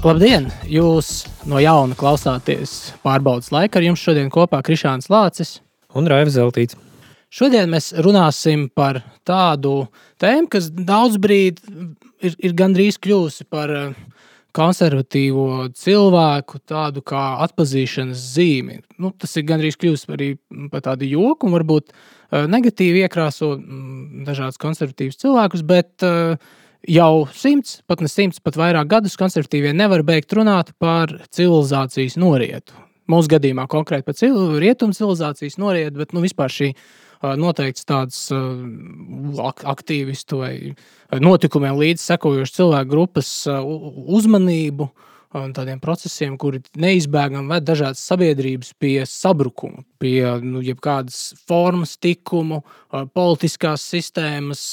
Labdien! Jūs no jauna klausāties pārbaudas laika. Ar jums šodien kopā Krišāns Lācis un Raivs Zeltīts. Šodien mēs runāsim par tādu tēmu, kas daudz brīdi ir, ir gandrīz kļuvusi par eh, konservatīvo cilvēku tādu kā atpazīšanas zīmi. Nu, tas ir gandrīz kļuvis arī par tādu joku un varbūt eh, negatīvi iekrāso mm, dažādus konservatīvus cilvēkus, bet uh, jau simts, pat ne simts, pat vairāk gadus konservatīvie nevar beigt runāt par civilizācijas norietu. Mūsu gadījumā konkrēti par civil, rietumu civilizācijas norietu, bet nu, vispār šī noteikti tādas aktīvistu vai notikumiem līdz sekojošas cilvēku grupas uzmanību uh, un tādiem procesiem, kuri neizbēgami ved dažādas sabiedrības pie sabrukuma, pie nu, jebkādas formas, tikumu, politiskās sistēmas,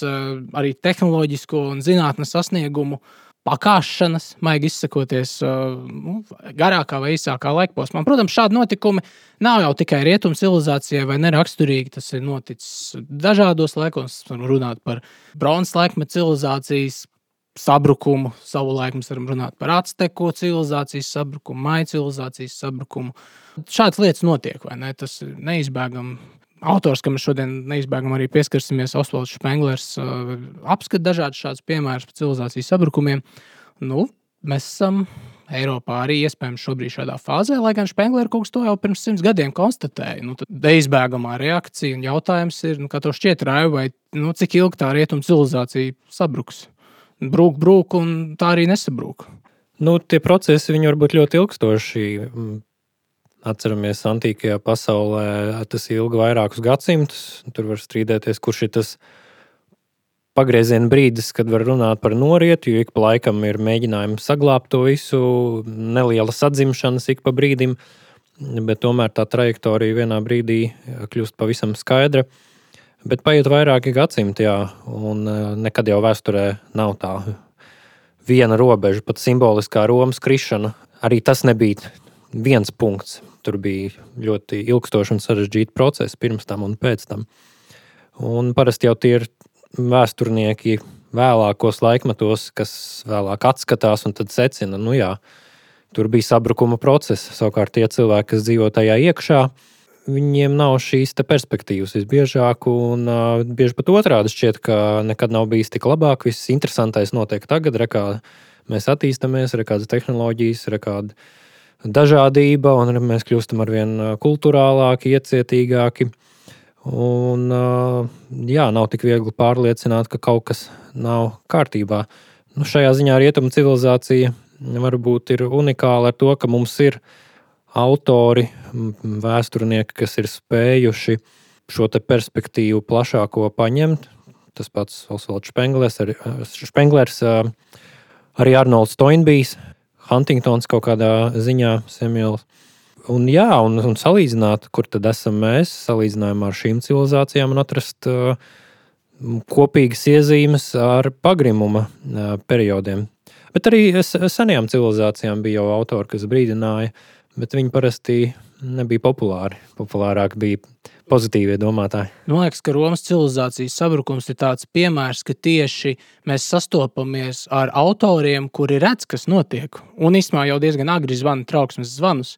arī tehnoloģisko un zinātnes sasniegumu. Pakāpšanas, maigi izsakoties, nu, garākā vai īsākā laikposmā. Protams, šādi notikumi nav jau tikai rietumu civilizācijai vai neraksturīgi. Tas ir noticis dažādos laikos. Runāt par bronzas laikmetu civilizācijas sabrukumu. Savulaik mēs varam runāt par azteku civilizācijas sabrukumu, maiju civilizācijas sabrukumu. Šādas lietas notiek, vai ne? Tas ir neizbēgami. Autors, kam mēs šodien neizbēgami arī pieskarsimies, Osvalds Špenglers, uh, apskata dažādus šādus piemērus par civilizācijas sabrukumiem. Nu, mēs esam Eiropā arī iespējams šobrīd šādā fāzē, lai gan Špenglera kungs to jau pirms simts gadiem konstatēja. Nu, neizbēgamā reakcija un jautājums ir, nu, kā to šķiet, Raiva, vai nu, cik ilgi tā rietumu civilizācija sabruks? Brūk, brūk, un tā arī nesabrūk. Nu, tie procesi var būt ļoti ilgstoši. Mm, atceramies, antīkajā pasaulē tas ilga vairākus gadsimtus. Tur var strīdēties, kurš ir tas pagrieziena brīdis, kad var runāt par norietu, jo ik pa laikam ir mēģinājumi saglabāt to visu, neliela atzimšanas ik pa brīdim, bet tomēr tā trajektorija vienā brīdī kļūst pavisam skaidra. Bet paiet vairāki gadsimti, jā, un e, nekad jau vēsturē nav tā viena robeža, pat simboliskā Romas krišana. Arī tas nebija viens punkts. Tur bija ļoti ilgstoši un sarežģīti procesi pirms tam un pēc tam. Un parasti jau tie ir vēsturnieki vēlākos laikmetos, kas vēlāk atskatās un secina, nu jā, tur bija sabrukuma process. Savukārt tie cilvēki, kas dzīvo tajā iekšā, viņiem nav šīs perspektīvas visbiežāk, un uh, bieži pat otrādi šķiet, ka nekad nav bijis tik labāk. Viss interesantais notiek tagad, re, kā mēs attīstāmies, re, kādas tehnoloģijas, re, kāda dažādība, un re, mēs kļūstam ar vien kultūrālāki, iecietīgāki. Un, uh, jā, nav tik viegli pārliecināt, ka kaut kas nav kārtībā. Nu, šajā ziņā rietumu civilizācija varbūt ir unikāla ar to, ka mums ir ielikās autori, vēsturnieki, kas ir spējuši šo perspektīvu plašāko paņemt. Tas pats Osvalds Špenglers, arī, Špenglers, arī Arnolds Toinbijs, Huntingtons kaut kādā ziņā, Samuels. Un, jā, un, un salīdzināt, kur tad esam mēs, salīdzinājumā ar šīm civilizācijām, un atrast uh, kopīgas iezīmes ar pagrimuma uh, periodiem. Bet arī senajām civilizācijām bija jau autori, kas brīdināja, uh, bet viņi parasti nebija populāri. Populārāk bija pozitīvie domātāji. Man liekas, ka Romas civilizācijas sabrukums ir tāds piemērs, ka tieši mēs sastopamies ar autoriem, kuri redz, kas notiek. Un īstenībā jau diezgan agri zvana trauksmes zvanus.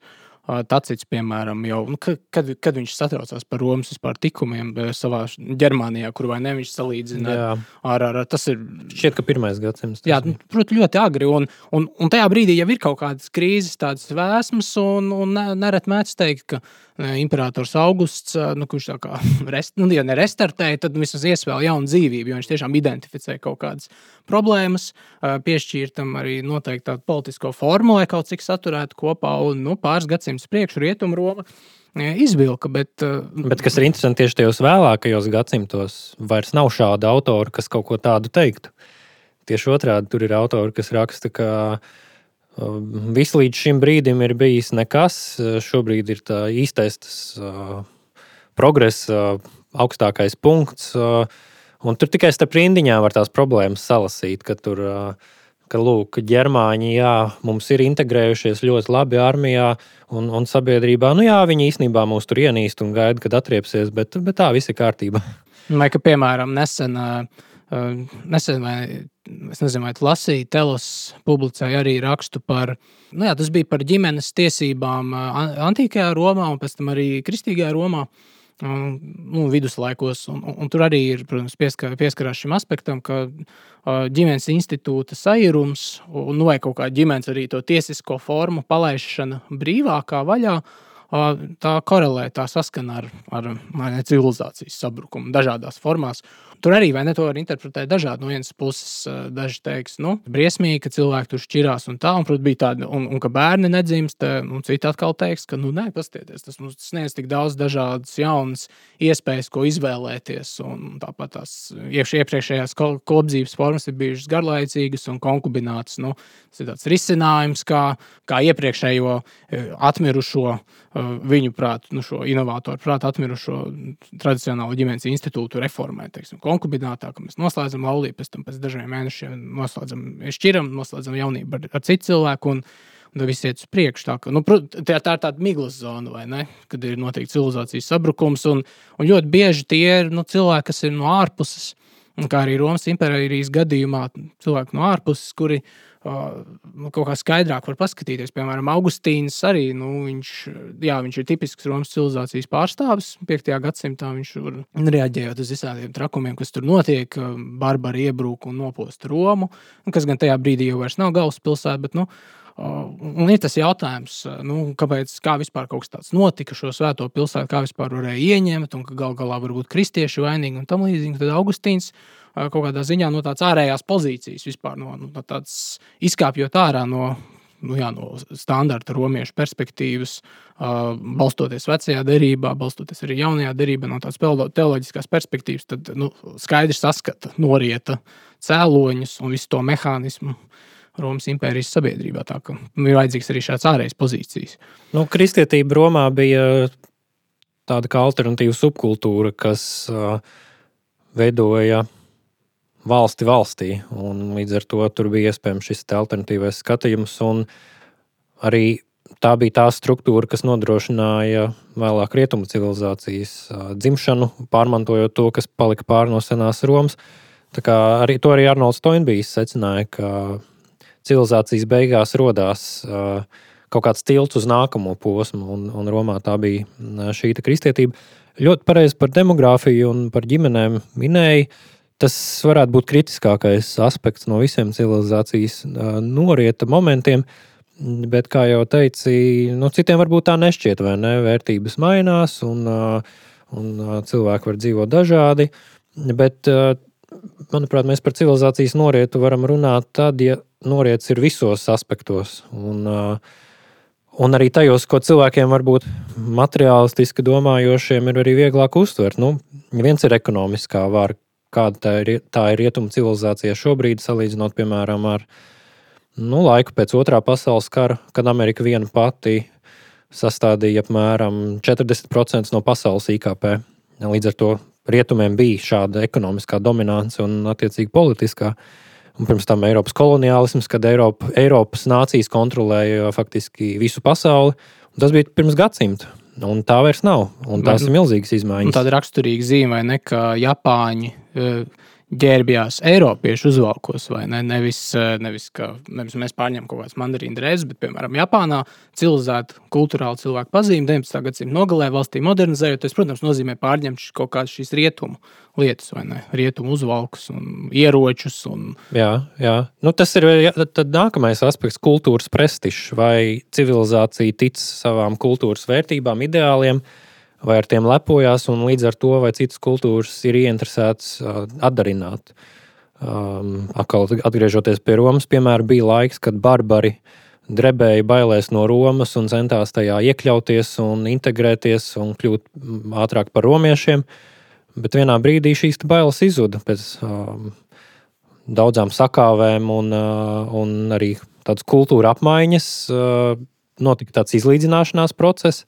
Tacits, piemēram, jau, nu, kad, kad viņš satraucās par Romas vispār tikumiem savā Ģermānijā, kur vai ne viņš salīdzina ar, ar, ar tas ir. Šķiet, ka pirmais gadsimts. Jā, nu, protams, ļoti agri. Un, un, un tajā brīdī jau ir kaut kādas krīzes, tādas vēsmas, un, un nereti mēdz teikt, ka imperators Augusts, nu, kurš tā kā rest, nu, ja nerestartēja, tad vismaz iesvēl jaunu dzīvību, jo viņš tiešām identificē kaut kādas problēmas, piešķīra tam arī noteikti tādu politisko formu, lai kaut cik saturētu kopā, un nu, pāris gadsimtus priekšu rietumu Roma izvilka. Bet, bet kas ir interesanti, tieši tajos vēlākajos gadsimtos vairs nav šāda autora, kas kaut ko tādu teiktu. Tieši otrādi tur ir autori, kas raksta, ka Viss līdz šim brīdim ir bijis nekas. Šobrīd ir tā īstais tas, uh, progress, uh, augstākais punkts. Uh, un tur tikai starp rindiņām var tās problēmas salasīt, ka tur uh, ka lūk, ģermāņi jā, mums ir integrējušies ļoti labi armijā un, un sabiedrībā. Nu, jā, viņi īstenībā mūs tur ienīst un gaida, kad atriepsies, bet, bet tā viss ir kārtībā. Vai, ka, piemēram, nesen uh, Nesen, vai, es nezinu, vai tu lasīji, Telos publicēja arī rakstu par, nu jā, tas bija par ģimenes tiesībām antīkajā Romā un pēc tam arī kristīgajā Romā. Nu, viduslaikos, un, un, un tur arī ir protams, pieskar, pieskarās šim aspektam, ka uh, ģimenes institūta sairums un nu, vai kaut kā ģimenes arī to tiesisko formu palaišana brīvākā vaļā uh, tā korelē, tā saskana ar, ar, ar civilizācijas sabrukumu dažādās formās. Tur arī ne, to var interpretēt dažādi. No vienas puses, daži teiks, nu, briesmīgi, ka cilvēki tur šķirās un tā, un, protams, bija tāda, un, un ka bērni nedzimst, un citi atkal teiks, ka, nu, nē, pastieties, tas mums sniedz tik daudz dažādas jaunas iespējas, ko izvēlēties. Un tāpat tās iepriekšējās kopdzīves formas ir bijušas garlaicīgas un konkubinātas. Nu, tas ir tāds risinājums, kā, kā iepriekšējo atmirušo, viņu prātu, nu, šo inovātoru prātu atmirušo tradicionālo ģimenes institūtu reformēt. Teiksim, konkubinātā, ka mēs noslēdzam laulību, pēc tam pēc dažiem mēnešiem noslēdzam, šķiram, noslēdzam jaunību ar, ar citu cilvēku. Un, un viss iet uz priekšu. Tā, ka, nu, tā, tā ir tāda miglas zona, vai ne? Kad ir noteikti civilizācijas sabrukums, un, un ļoti bieži tie ir nu, cilvēki, kas ir no ārpuses, kā arī Romas impērijas gadījumā, cilvēki no ārpuses, kuri ir Nu, kaut kā skaidrāk var paskatīties. Piemēram, Augustīns arī nu, viņš, jā, viņš ir tipisks Romas civilizācijas pārstāvis. 5. gadsimtā viņš tur reaģējot uz visādiem trakumiem, kas tur notiek, barbari iebrūk un nopost Romu, kas gan tajā brīdī jau nav galvaspilsēta. Bet, nu, Un ir tas jautājums, nu, kāpēc kā vispār kaut kas tāds notika, šo svēto pilsētu, kā vispār varēja ieņemt, un ka gal galā varbūt kristieši vainīgi un tam līdzīgi. Tad Augustīns kaut kādā ziņā no tādas ārējās pozīcijas, vispār no, no tādas izkāpjot ārā no, nu, jā, no standarta romiešu perspektīvas, uh, balstoties vecajā derībā, balstoties arī jaunajā derībā, no tādas teoloģiskās perspektīvas, tad nu, skaidrs saskata norieta cēloņus un visu to mehānismu. Romas impērijas sabiedrībā. Tā ka nu, ir vajadzīgs arī šāds ārējais pozīcijas. Nu, kristietība Romā bija tāda kā alternatīva subkultūra, kas uh, veidoja valsti valstī. Līdz ar to tur bija iespējams šis alternatīvais skatījums. Arī tā bija tā struktūra, kas nodrošināja vēlāk rietumu civilizācijas dzimšanu, pārmantojot to, kas palika pāri no senās Romas. Arī to arī Arnolds Toinbijs secināja, ka civilizācijas beigās radās kaut kāds tilts uz nākamo posmu, un, un Romā tā bija šī kristietība. Ļoti pareizi par demogrāfiju un par ģimenēm minēja. Tas varētu būt kritiskākais aspekts no visiem civilizācijas norieta momentiem. Bet, kā jau teicu, nu, citiem varbūt tā nešķiet, vai ne? Vērtības mainās, un, un cilvēki var dzīvot dažādi. Bet, manuprāt, mēs par civilizācijas norietu varam runāt tad, ja noriets ir visos aspektos. Un, un arī tajos, ko cilvēkiem varbūt materiālistiski domājošiem ir arī vieglāk uztvert. Nu, viens ir ekonomiskā vara kāda tā ir, tā ir rietumu civilizācija šobrīd, salīdzinot, piemēram, ar nu, laiku pēc otrā pasaules kara, kad Amerika viena pati sastādīja apmēram 40% no pasaules IKP. Līdz ar to rietumiem bija šāda ekonomiskā dominance un, attiecīgi, politiskā. Un pirms tam Eiropas koloniālisms, kad Eiropa, Eiropas nācijas kontrolēja faktiski visu pasauli. Tas bija pirms gadsimta. Un tā vairs nav. Un tās ir milzīgas izmaiņas. Un tāda raksturīga zīme, ne, ka Japāņi ģērbjās Eiropiešu uzvalkos, vai ne? Nevis, nevis, ka, nevis mēs pārņemam kaut kādas mandarīnu drēbes, bet, piemēram, Japānā civilizēta kultūrāla cilvēku pazīme 19. gadsimta nogalē valstī modernizējoties, protams, nozīmē pārņemt kaut kādas šīs rietumu lietas, vai ne? Rietumu uzvalkus un ieročus. Un... Jā, jā. Nu, tas ir tad nākamais aspekts - kultūras prestižs. Vai civilizācija tic savām kultūras vērtībām, ideāliem, vai ar tiem lepojas, un līdz ar to vai citas kultūras ir ieinteresētas uh, atdarināt. Um, atkal atgriežoties pie Romas, piemēram, bija laiks, kad barbari drebēja bailēs no Romas un centās tajā iekļauties un integrēties un kļūt ātrāk par romiešiem. Bet vienā brīdī šīs bailes izzuda pēc um, daudzām sakāvēm un, uh, un arī tādas kultūra apmaiņas. Uh, notika tāds izlīdzināšanās process.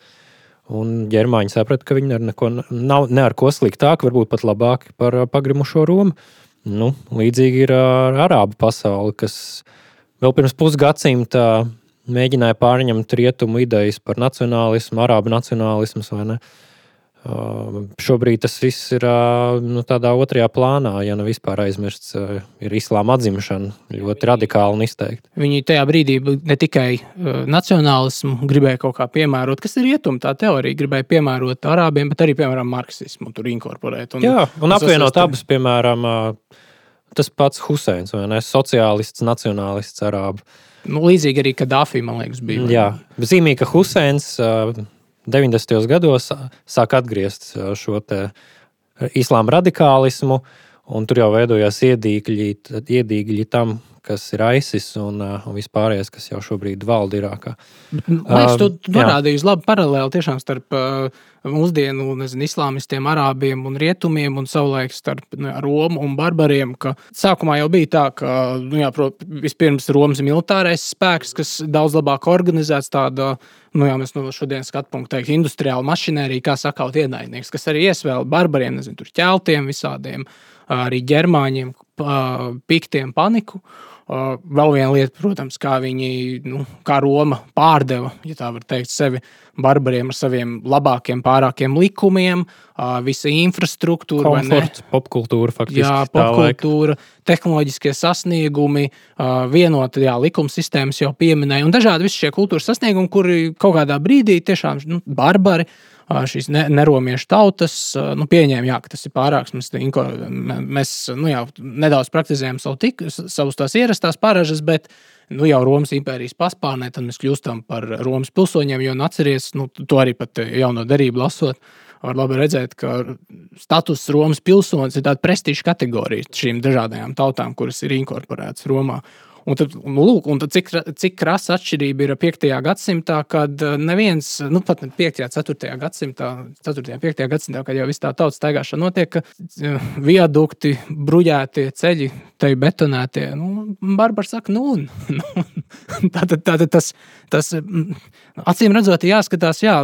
Un ģermāņi saprata, ka viņi ar neko nav ne ar ko sliktāk, varbūt pat labāk par pagrimušo Romu. Nu, līdzīgi ir ar arābu pasauli, kas vēl pirms pusgadsimta mēģināja pārņemt rietumu idejas par nacionālismu, arābu nacionālismu. Uh, šobrīd tas viss ir uh, nu, tādā otrajā plānā, ja nu vispār aizmirsts, uh, ir islāma atzimšana ļoti radikāli un izteikti. Viņi tajā brīdī ne tikai uh, nacionālismu gribēja kaut kā piemērot, kas ir rietuma tā teorija, gribēja piemērot arābiem, bet arī, piemēram, marksismu tur inkorporēt. Un, Jā, un apvienot abus, piemēram, tas pats Huseins, vai ne? Sociālists, nacionālists, arābu. Nu, līdzīgi arī Kadāfī, man liekas, bija. Jā, zīmīgi, ka Huseins. Uh, 90. gados sāk atgriezt šo islāma radikālismu, un tur jau veidojās iedīgļi, iedīgļi tam, kas ir ISIS un, un vispārējais, kas jau šobrīd valda Irākā. Man liekas, tu, tu norādīji labu paralēli tiešām starp uh, mūsdienu nezinu, islāmistiem, arābiem un rietumiem, un savulaik starp nu, Romu un barbariem. Sākumā jau bija tā, ka nu, jā, prot, vispirms Romas militārais spēks, kas daudz labāk organizēts, tāda, nu, jā, mēs no šodienas skatu punkta teikt, industriāla mašinērija, kā sakaut ienaidnieks, kas arī iesvēl barbariem, nezinu, tur ķeltiem visādiem, arī ģermāņiem, piktiem paniku. Vēl viena lieta, protams, kā viņi, nu, kā Roma pārdeva, ja tā var teikt, sevi barbariem ar saviem labākiem, pārākiem likumiem, visa infrastruktūra, Komforts, popkultūra, faktiski. Jā, popkultūra, tehnoloģiskie sasniegumi, vienota jā, likuma sistēmas jau pieminēja, un dažādi visi šie kultūras sasniegumi, kuri kaut kādā brīdī tiešām nu, barbari šīs ne, neromiešu tautas nu, pieņēma, jā, ka tas ir pārāks. Mēs, inko, mēs nu, jā, nedaudz praktizējam savu tik, savus tās ierastās paražas, bet nu, jau Romas impērijas paspārnē, mēs kļūstam par Romas pilsoņiem. Jo, nu, atceries, nu, to arī pat jauno darību lasot, var labi redzēt, ka status Romas pilsonis ir tāda prestiža kategorija šīm dažādajām tautām, kuras ir inkorporētas Romā. Un tad, nu, lūk, un tad cik, cik krasa atšķirība ir 5. gadsimtā, kad eh, neviens, nu pat 5. un 4. gadsimtā, 4. un 5. gadsimtā, kad jau viss tā tautas staigāšana notiek, ka eh, viadukti, bruģētie ceļi, te betonētie, nu, Barbara saka, nu, nu tātad, tātad tas, tas, mm, acīm redzot, jāskatās, jā,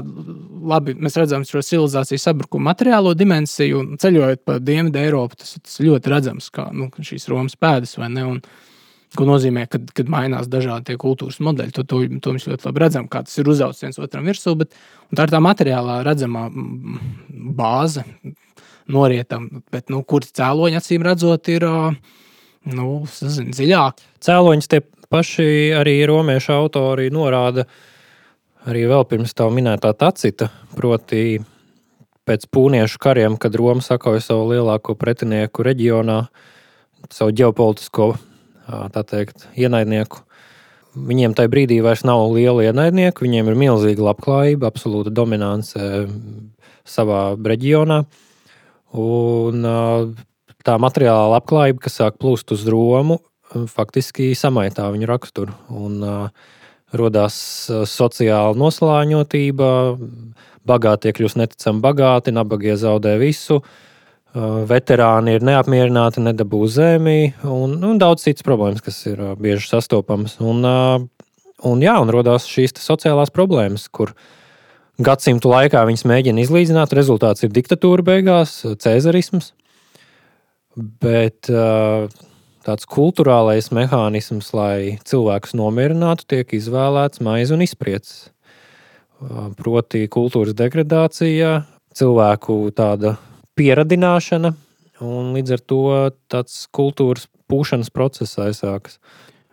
labi, mēs redzam šo civilizācijas sabrukumu materiālo dimensiju, un ceļojot pa Dienvidu Eiropu, tas, tas ļoti redzams, kā nu, šīs Romas pēdas vai ne. Un, Ko nozīmē, kad, kad mainās dažādi kultūras modeļi. To, to, to mēs ļoti labi redzam, kā tas ir uzaugs viens otram virsū. Bet, tā ir tā materiālā redzamā bāze norietam, bet nu, kur cēloņi acīm redzot, ir nu, zin, dziļāk. Cēloņus tie paši arī romiešu autori norāda arī vēl pirms tā minētā tacita, proti, pēc pūniešu kariem, kad Roma sakauja savu lielāko pretinieku reģionā, savu ģeopolitisko teikt, ienaidnieku. Viņiem tajā brīdī vairs nav liela ienaidnieka, viņiem ir milzīga labklājība, absolūta dominance savā reģionā. Un tā materiālā labklājība, kas sāk plūst uz Romu, faktiski samaitā viņu raksturu. Un, rodās sociāla noslāņotība, bagātie kļūst neticami bagāti, nabagie zaudē visu. Uh, veterāni ir neapmierināti, nedabū zemi un, un daudz citas problēmas, kas ir bieži sastopamas. Un, un, jā, un radās šīs sociālās problēmas, kur gadsimtu laikā viņas mēģina izlīdzināt. Rezultāts ir diktatūra beigās, cēzarisms. Bet tāds kultūrālais mehānisms, lai cilvēkus nomierinātu, tiek izvēlēts maize un izpriecis. Proti, kultūras degradācija, cilvēku tāda pieradināšana, un līdz ar to tāds kultūras pūšanas process aizsākas.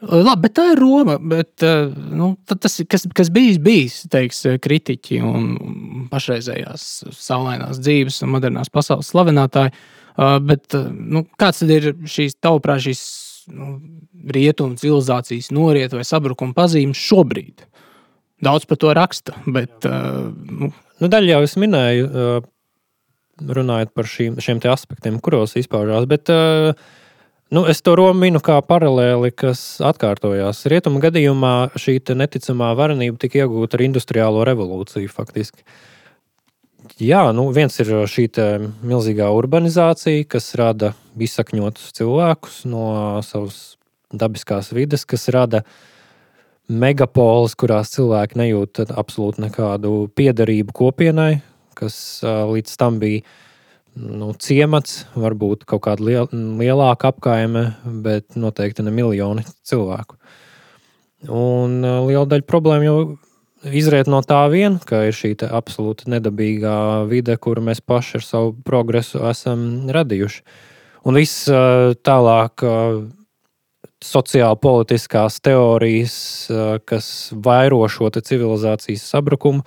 Labi, bet tā ir Roma. Bet, eh, nu, tas, kas, kas bijis, bijis teiks, kritiķi un pašreizējās saulainās dzīves un modernās pasaules slavinātāji. Eh, bet, eh, nu, kāds tad ir šīs tavuprāt, šīs nu, rietumu civilizācijas noriet vai sabrukuma pazīmes šobrīd? Daudz par to raksta, bet. Nu, nu, daļai jau es minēju, runājot par šīm, šiem aspektiem, kuros izpaužās. Bet, uh, nu, es to Romu minu kā paralēli, kas atkārtojās. Rietumu gadījumā šī neticamā varenība tika iegūta ar industriālo revolūciju faktiski. Jā, nu viens ir šī milzīgā urbanizācija, kas rada izsakņotus cilvēkus no savas dabiskās vides, kas rada megapolis, kurās cilvēki nejūt absolūti nekādu piederību kopienai, kas līdz tam bija nu, ciemats, varbūt kaut kāda liel, lielāka apkaime, bet noteikti ne miljoni cilvēku. Un liela daļa problēmu jau izriet no tā vien, ka ir šī absolūti nedabīgā vide, kuru mēs paši ar savu progresu esam radījuši. Un viss tālāk sociāli politiskās teorijas, kas vairo šo civilizācijas sabrukumu,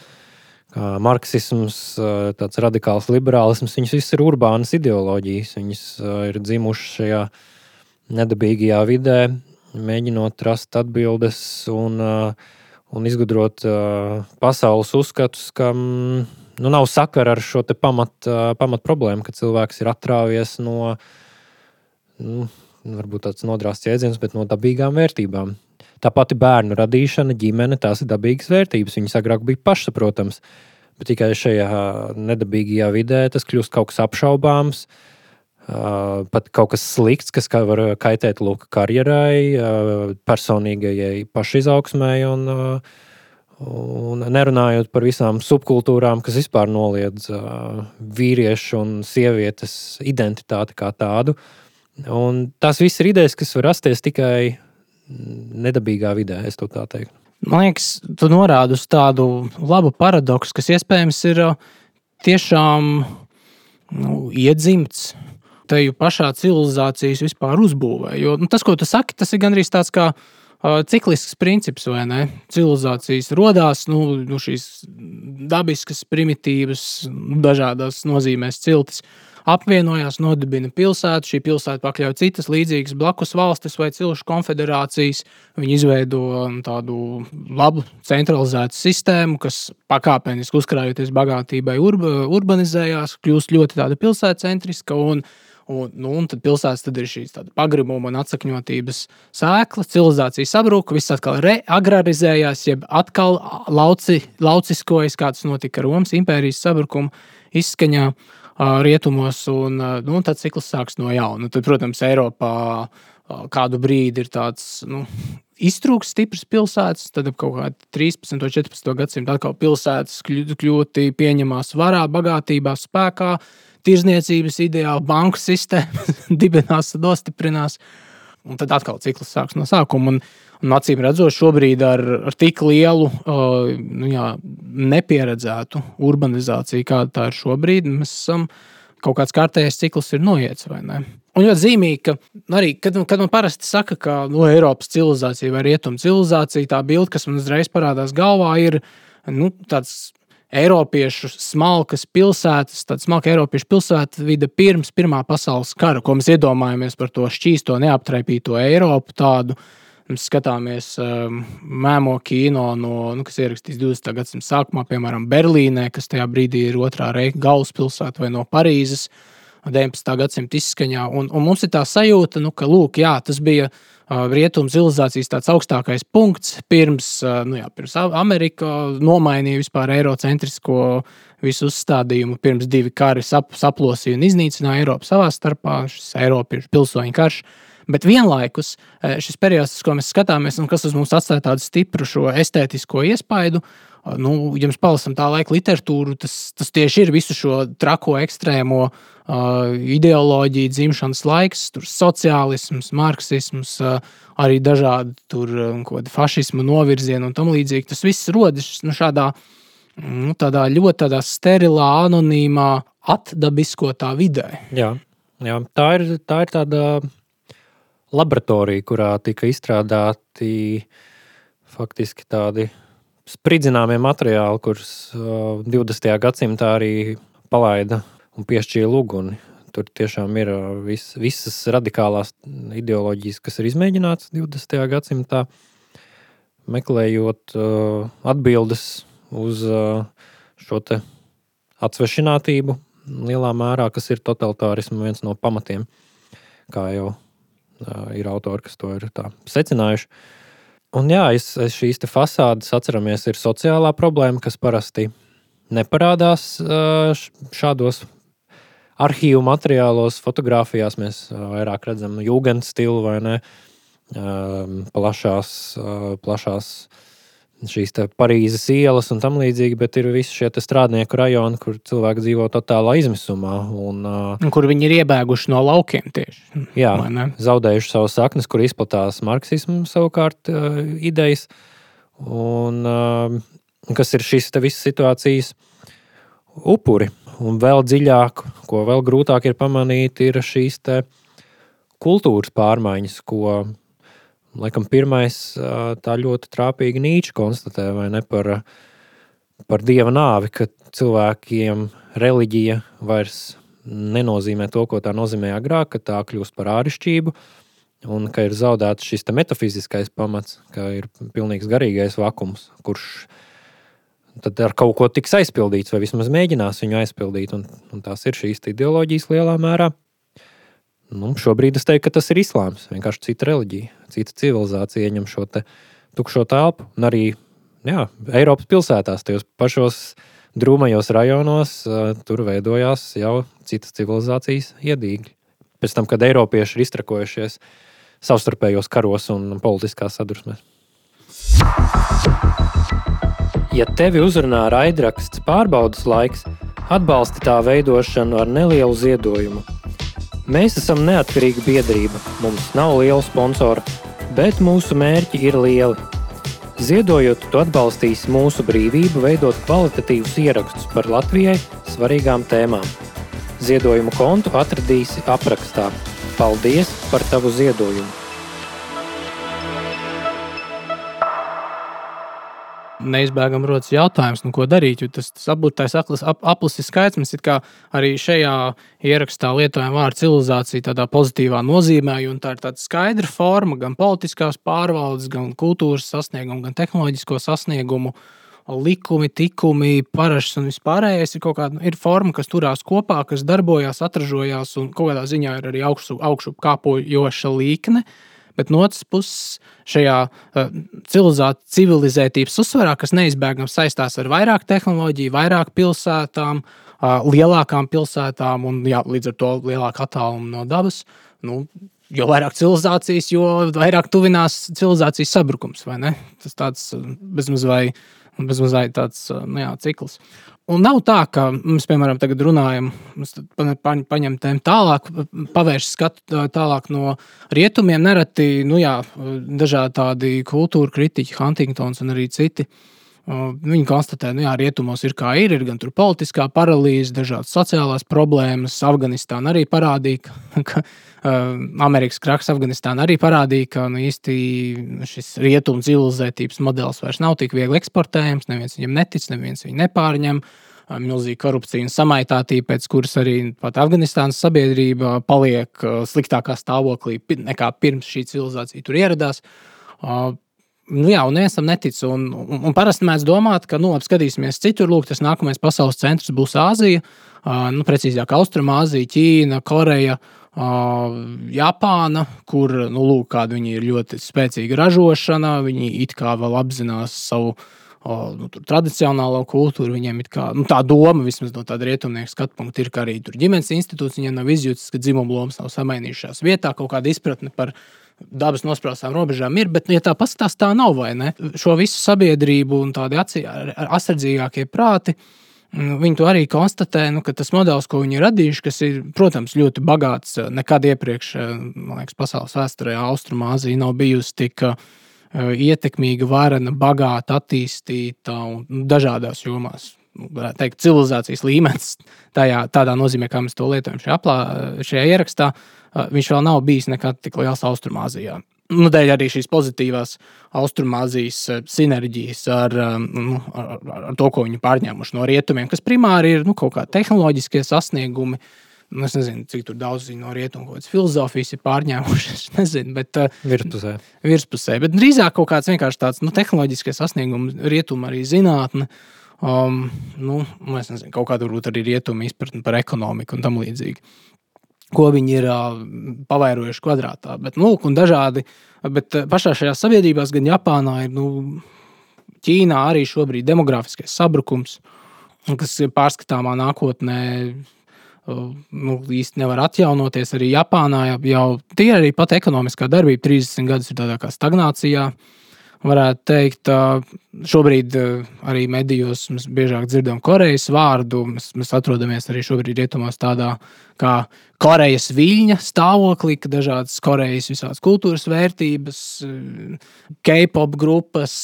marksisms, tāds radikāls liberālisms, viņas visas ir urbānas ideoloģijas. Viņas ir dzimušas šajā nedabīgajā vidē, mēģinot rast atbildes un, un izgudrot pasaules uzskatus, kam nu, nav sakara ar šo pamat, pamat problēmu, ka cilvēks ir atrāvies no. Nu, varbūt tāds nodrāsts jēdziens, bet no dabīgām vērtībām. Tā pati bērnu radīšana, ģimene, tās ir dabīgas vērtības. Viņas agrāk bija pašsaprotamas, bet tikai šajā nedabīgajā vidē tas kļūst kaut kas apšaubāms. Pat kaut kas slikts, kas var kaitēt lūk, karjerai, personīgajai pašizaugsmai un, un nerunājot par visām subkultūrām, kas vispār noliedz vīriešu un sievietes identitāti kā tādu. Uh, Un tās visas ir idejas, kas var rasties tikai nedabīgā vidē, es to tā teiktu. Man liekas, tu norādi uz tādu labu paradoksu, kas iespējams ir uh, tiešām nu, iedzimts tajā pašā civilizācijas vispār uzbūvē. Jo nu, tas, ko tu saki, tas ir gandrīz tāds kā uh, ciklisks princips, vai ne? Civilizācijas radās nu, nu, šīs dabiskas, primitīvas, dažādas nozīmēs ciltis. Uh, apvienojās, nodibina pilsētu. Šī pilsēta pakļauj citas līdzīgas blakus valstis vai cilšu konfederācijas. Viņi izveido um, tādu labu centralizētu sistēmu, kas pakāpeniski uzkrājoties bagātībai, urba, urbanizējās, kļūst ļoti tāda pilsētcentriska. Un, Un, nu, un tad pilsētas tad ir šīs pagrabuma un atsakņotības sēkla, civilizācija sabruka, viss atkal reagrarizējās, jeb atkal lauci, lauciskojas, kā tas notika Romas impērijas sabrukuma izskaņā. Uh, rietumos, un nu, tad cikls sāks no jauna. Tad, protams, Eiropā kādu brīdi ir tāds nu, iztrūks stipras pilsētas, tad ap kaut kādu 13. un 14. gadsimtu atkal pilsētas kļūti pieņemās varā, bagātībā, spēkā, tirzniecības ideāli, banku sistēma dibinās, nostiprinās. Un tad atkal cikls sāks no sākuma. Un, Un acīm redzot, šobrīd ar, ar tik lielu, uh, nu jā, nepieredzētu urbanizāciju, kāda tā ir šobrīd, mēs esam kaut kāds kārtējs cikls ir noiets. Un ļoti zīmīgi, ka arī, kad, kad man parasti saka, ka no nu, Eiropas civilizācija vai rietumu civilizācija, tā bilde, kas man uzreiz parādās galvā, ir nu, tāds Eiropiešu smalkas pilsētas, tāda smalka Eiropiešu pilsēta vide pirms Pirmā pasaules kara, ko mēs iedomājamies par to šķīsto, neaptraipīto Eiropu. Tādu, Mēs skatāmies um, mēmo kino, no, nu, kas ierakstīts 20. gadsimta sākumā, piemēram, Berlīnē, kas tajā brīdī ir otrā reika galvaspilsēta vai no Parīzes. 19. gadsimta izskaņā. Un, un mums ir tā sajūta, nu, ka lūk, jā, tas bija uh, rietumu civilizācijas tāds augstākais punkts, pirms, uh, nu, jā, pirms Amerika nomainīja vispār eirocentrisko visu uzstādījumu, pirms divi kari sap, saplosīja un iznīcināja Eiropu savā starpā, šis Eiropas pilsoņu karš. Uh, Bet vienlaikus eh, šis periods, ko mēs skatāmies, un kas uz mums atstāja tādu stipru estētisko iespaidu, nu, ja mēs palasām tā laika literatūru, tas, tas tieši ir visu šo trako ekstrēmo uh, ideoloģiju, dzimšanas laiks, sociālisms, marksisms, uh, arī dažādi tur um, fašismu novirzieni un tam līdzīgi. Tas viss rodas nu, šādā nu, ļoti tādā sterilā, anonīmā, atdabiskotā vidē. Jā, jā tā, ir, tā ir tāda laboratorija, kurā tika izstrādāti faktiski tādi spridzināmie materiāli, kurus 20. gadsimtā arī palaida un piešķīra uguni. Tur tiešām ir vis, visas radikālās ideoloģijas, kas ir izmēģināts 20. gadsimtā, meklējot uh, atbildes uz uh, šo atsvešinātību lielā mērā, kas ir totalitārisma viens no pamatiem, kā jau ir autori, kas to ir secinājuši. Un jā, es, es šīs fasādes atceramies, ir sociālā problēma, kas parasti neparādās šādos arhīvu materiālos, fotografijās. Mēs vairāk redzam jūgens stilu vai ne plašās, plašās šīs Parīzes ielas un tam līdzīgi, bet ir visi šie strādnieku rajoni, kur cilvēki dzīvo totālā izmisumā. Un, un kur viņi ir iebēguši no laukiem tieši. Jā, zaudējuši savus saknes, kur izplatās marksismu savukārt idejas. Un, kas ir šīs visas situācijas upuri. Un vēl dziļāk, ko vēl grūtāk ir pamanīt, ir šīs kultūras pārmaiņas, ko laikam pirmais tā ļoti trāpīgi Nīčs konstatē, ne par, par dieva nāvi, ka cilvēkiem reliģija vairs nenozīmē to, ko tā nozīmēja agrāk, ka tā kļūst par āršķirību. Un ka ir zaudēts šis metafiziskais pamats, ka ir pilnīgs garīgais vakums, kurš tad ar kaut ko tiks aizpildīts, vai vismaz mēģinās viņu aizpildīt. Un, un tās ir šīs ideoloģijas lielā mērā. Nu, šobrīd es teiktu, ka tas ir islāms. Vienkārši cita reliģija, cita civilizācija ieņem šo tukšo telpu. Un arī jā, Eiropas pilsētās, tajos pašos drūmajos rajonos, tur veidojās jau citas civilizācijas iedīgļi. Pēc tam, kad Eiropieši ir iztrakojušies savstarpējos karos un politiskās sadursmēs. Ja tevi uzrunā raidraksts pārbaudas laiks, atbalsti tā veidošanu ar nelielu ziedojumu. Mēs esam neatkarīga biedrība, mums nav liela sponsora, bet mūsu mērķi ir lieli. Ziedojot, tu atbalstīsi mūsu brīvību veidot kvalitatīvus ierakstus par Latvijai svarīgām tēmām. Ziedojumu kontu atradīsi aprakstā. Paldies par tavu ziedojumu! Neizbēgami rodas jautājums, nu, ko darīt. Tas, tas apgūtais ap, aplis ir skaits. Mēs arī šajā ierakstā lietojam vārdu civilizācija tādā pozitīvā nozīmē, tā ir tāda skaidra forma gan politiskās pārvaldes, gan kultūras sasniegumu, gan tehnoloģisko sasniegumu. Likumi, tikumi, parašs un vispārējais ir kaut kāda ir forma, kas turās kopā, kas darbojas, atražojās un kaut kādā ziņā ir arī augšu, augšu kāpojoša līkne. Uh, bet no otras puses šajā uh, civilizētības uzsvarā, kas neizbēgami saistās ar vairāk tehnoloģiju, vairāk pilsētām, uh, lielākām pilsētām un jā, līdz ar to lielāku attālumu no dabas. Nu, Jo vairāk civilizācijas, jo vairāk tuvinās civilizācijas sabrukums. Tas tāds bezmazliet bezmazliet tāds nu jā, cikls. Un nav tā, ka mēs, piemēram, tagad runājam, paņemam tēmu tālāk, pavērš skatu tālāk no rietumiem. Nereti nu jā, dažādi tādi kultūra kritiķi, Huntingtons un arī citi. Viņi konstatē, ka nu, rietumos ir kā ir, ir gan politiskā paralīze, dažādas sociālās problēmas. Afganistāna arī parādīja, ka, ka Amerikas kraks Afganistāna arī parādīja, ka nu, īsti šis rietumu civilizētības modelis vairs nav tik viegli eksportējams. Neviens viņam netic, neviens viņu nepārņem. Milzīga korupcija un samaitātība, pēc kuras arī pat Afganistānas sabiedrība paliek sliktākā stāvoklī nekā pirms šī civilizācija tur ieradās. Nu, jā, un neviens tam netic. Un, un, un parasti mēs domājam, ka, nu, labi, skatīsimies citur, lūk, tas nākamais pasaules centrs būs Āzija, uh, nu, precīzāk, Austrumāzija, Ķīna, Koreja, uh, Japāna, kur, nu, lūk, viņi ir ļoti spēcīga ražošana, viņi it kā vēl apzinās savu. Uh, nu, tradicionālo kultūru viņiem kā, nu, tā doma, vismaz no tāda rietumnieka skatu punkta, ir, ka arī tur ģimenes institūts viņiem nav izjūtas, ka dzimuma lomas nav samainījušās vietā, kaut kāda izpratne par dabas nospraustām robežām ir, bet, ja tā paskatās, tā nav vai ne? Šo visu sabiedrību un tādi atsardzīgākie prāti. Mm, viņi to arī konstatē, nu, ka tas modelis, ko viņi ir radījuši, kas ir, protams, ļoti bagāts, nekad iepriekš, man liekas, pasaules vēsturē Austrumāzija nav bijusi tik uh, ietekmīga, varena, bagāta, attīstīta un nu, dažādās jomās. Nu, varētu teikt, civilizācijas līmenis, tajā, tādā nozīmē, kā mēs to lietojam šajā, aplā, šajā ierakstā. Viņš vēl nav bijis nekad tik liels Austrumāzijā. Nu, dēļ arī šīs pozitīvās Austrumāzijas sinerģijas ar, nu, ar, ar to, ko viņi pārņēmuši no rietumiem, kas primāri ir nu, kaut kādi tehnoloģiskie sasniegumi. Nu, es nezinu, cik daudz no rietumu kaut kādas filozofijas ir pārņēmušas. Es nezinu, bet virspusē. virspusē. Bet drīzāk kaut kāds vienkārši tāds nu, tehnoloģisks sasniegums, rietumu arī zinātne. Um, nu, es nezinu, kaut kāda varbūt arī rietumu izpratne par ekonomiku un tam līdzīgi ko viņi ir uh, pavairojuši kvadrātā. Bet, nu, dažādi, bet pašā šajā sabiedrībās, gan Japānā, ir nu, Ķīnā arī šobrīd demografiskais sabrukums, kas pārskatāmā nākotnē uh, nu, īsti nevar atjaunoties. Arī Japānā jau tie arī pat ekonomiskā darbība 30 gadus ir tādā kā stagnācijā. Varētu teikt, šobrīd arī medijos mēs biežāk dzirdam Korejas vārdu. Mēs, mēs atrodamies arī šobrīd rietumos tādā kā Korejas viļņa stāvoklī, ka dažādas Korejas visādas kultūras vērtības, K-pop grupas,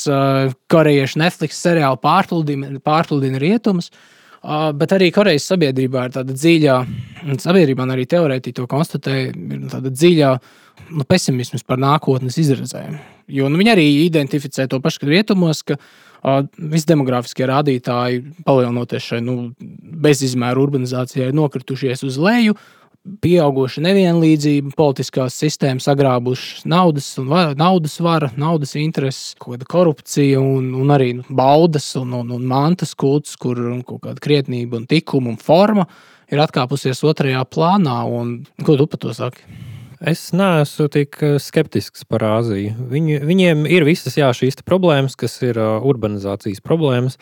korejiešu Netflix seriāli pārpludina, pārpludina rietumus. Bet arī Korejas sabiedrībā ir tāda dziļa, sabiedrībā arī teorētiski to konstatē, ir tāda dziļa nu, pesimisms par nākotnes izredzēm. Jo nu, viņi arī identificē to pašu, ka rietumos, ka uh, visi demogrāfiskie rādītāji, palielinoties šai nu, bezizmēru urbanizācijai, nokritušies uz leju. Pieauguša nevienlīdzība, politiskās sistēmas sagrābušas naudas, un var, naudas vara, naudas intereses, korupcija un, un arī nu, baudas un, un, un mantas kults, kur kaut kāda krietnība un tikuma un forma ir atkāpusies otrajā plānā. Un, ko tu par to saki? Es neesmu tik eh, skeptisks par Āziju. Viņi, viņiem ir visas jā, šīs problēmas, kas ir uh, urbanizācijas problēmas.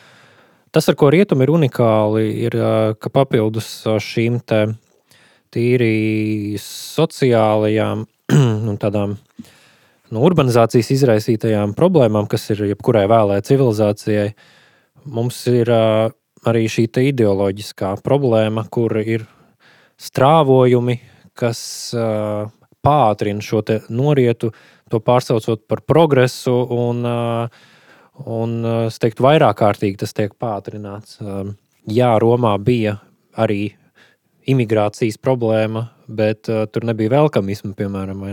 Tas, ar ko rietumi ir unikāli, ir, uh, ka papildus šīm tīri sociālajām un tādām nu, urbanizācijas izraisītajām problēmām, kas ir jebkurai vēlē civilizācijai, mums ir arī šī ideoloģiskā problēma, kur ir strāvojumi, kas uh, pātrina šo norietu, to pārsaucot par progresu. Un, un es teiktu, vairāk kārtīgi tas tiek pātrināts. Jā, Romā bija arī imigrācijas problēma, bet tur nebija velkamisma, piemēram.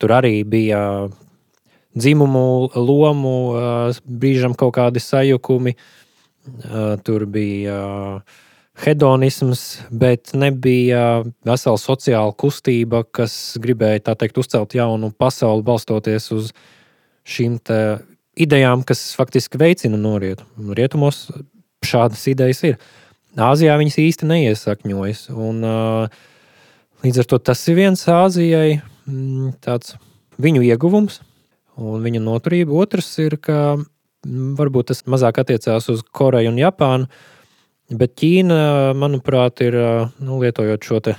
Tur arī bija dzimumu lomu, brīžam kaut kādi sajukumi. Tur bija uh, hedonisms, bet nebija vesela sociāla kustība, kas gribēja teikt, uzcelt jaunu pasauli, balstoties uz šīm idejām, kas faktiski veicina norietu. Rietumos šādas idejas ir. Āzijā viņas īsti neiesakņojas. Un, līdz ar to tas ir viens Āzijai mm, tāds viņu ieguvums un viņa noturība. Otrs ir, ka mm, varbūt tas mazāk attiecās uz Koreju un Japānu Bet Ķīna, manuprāt, ir nu, lietojot šo te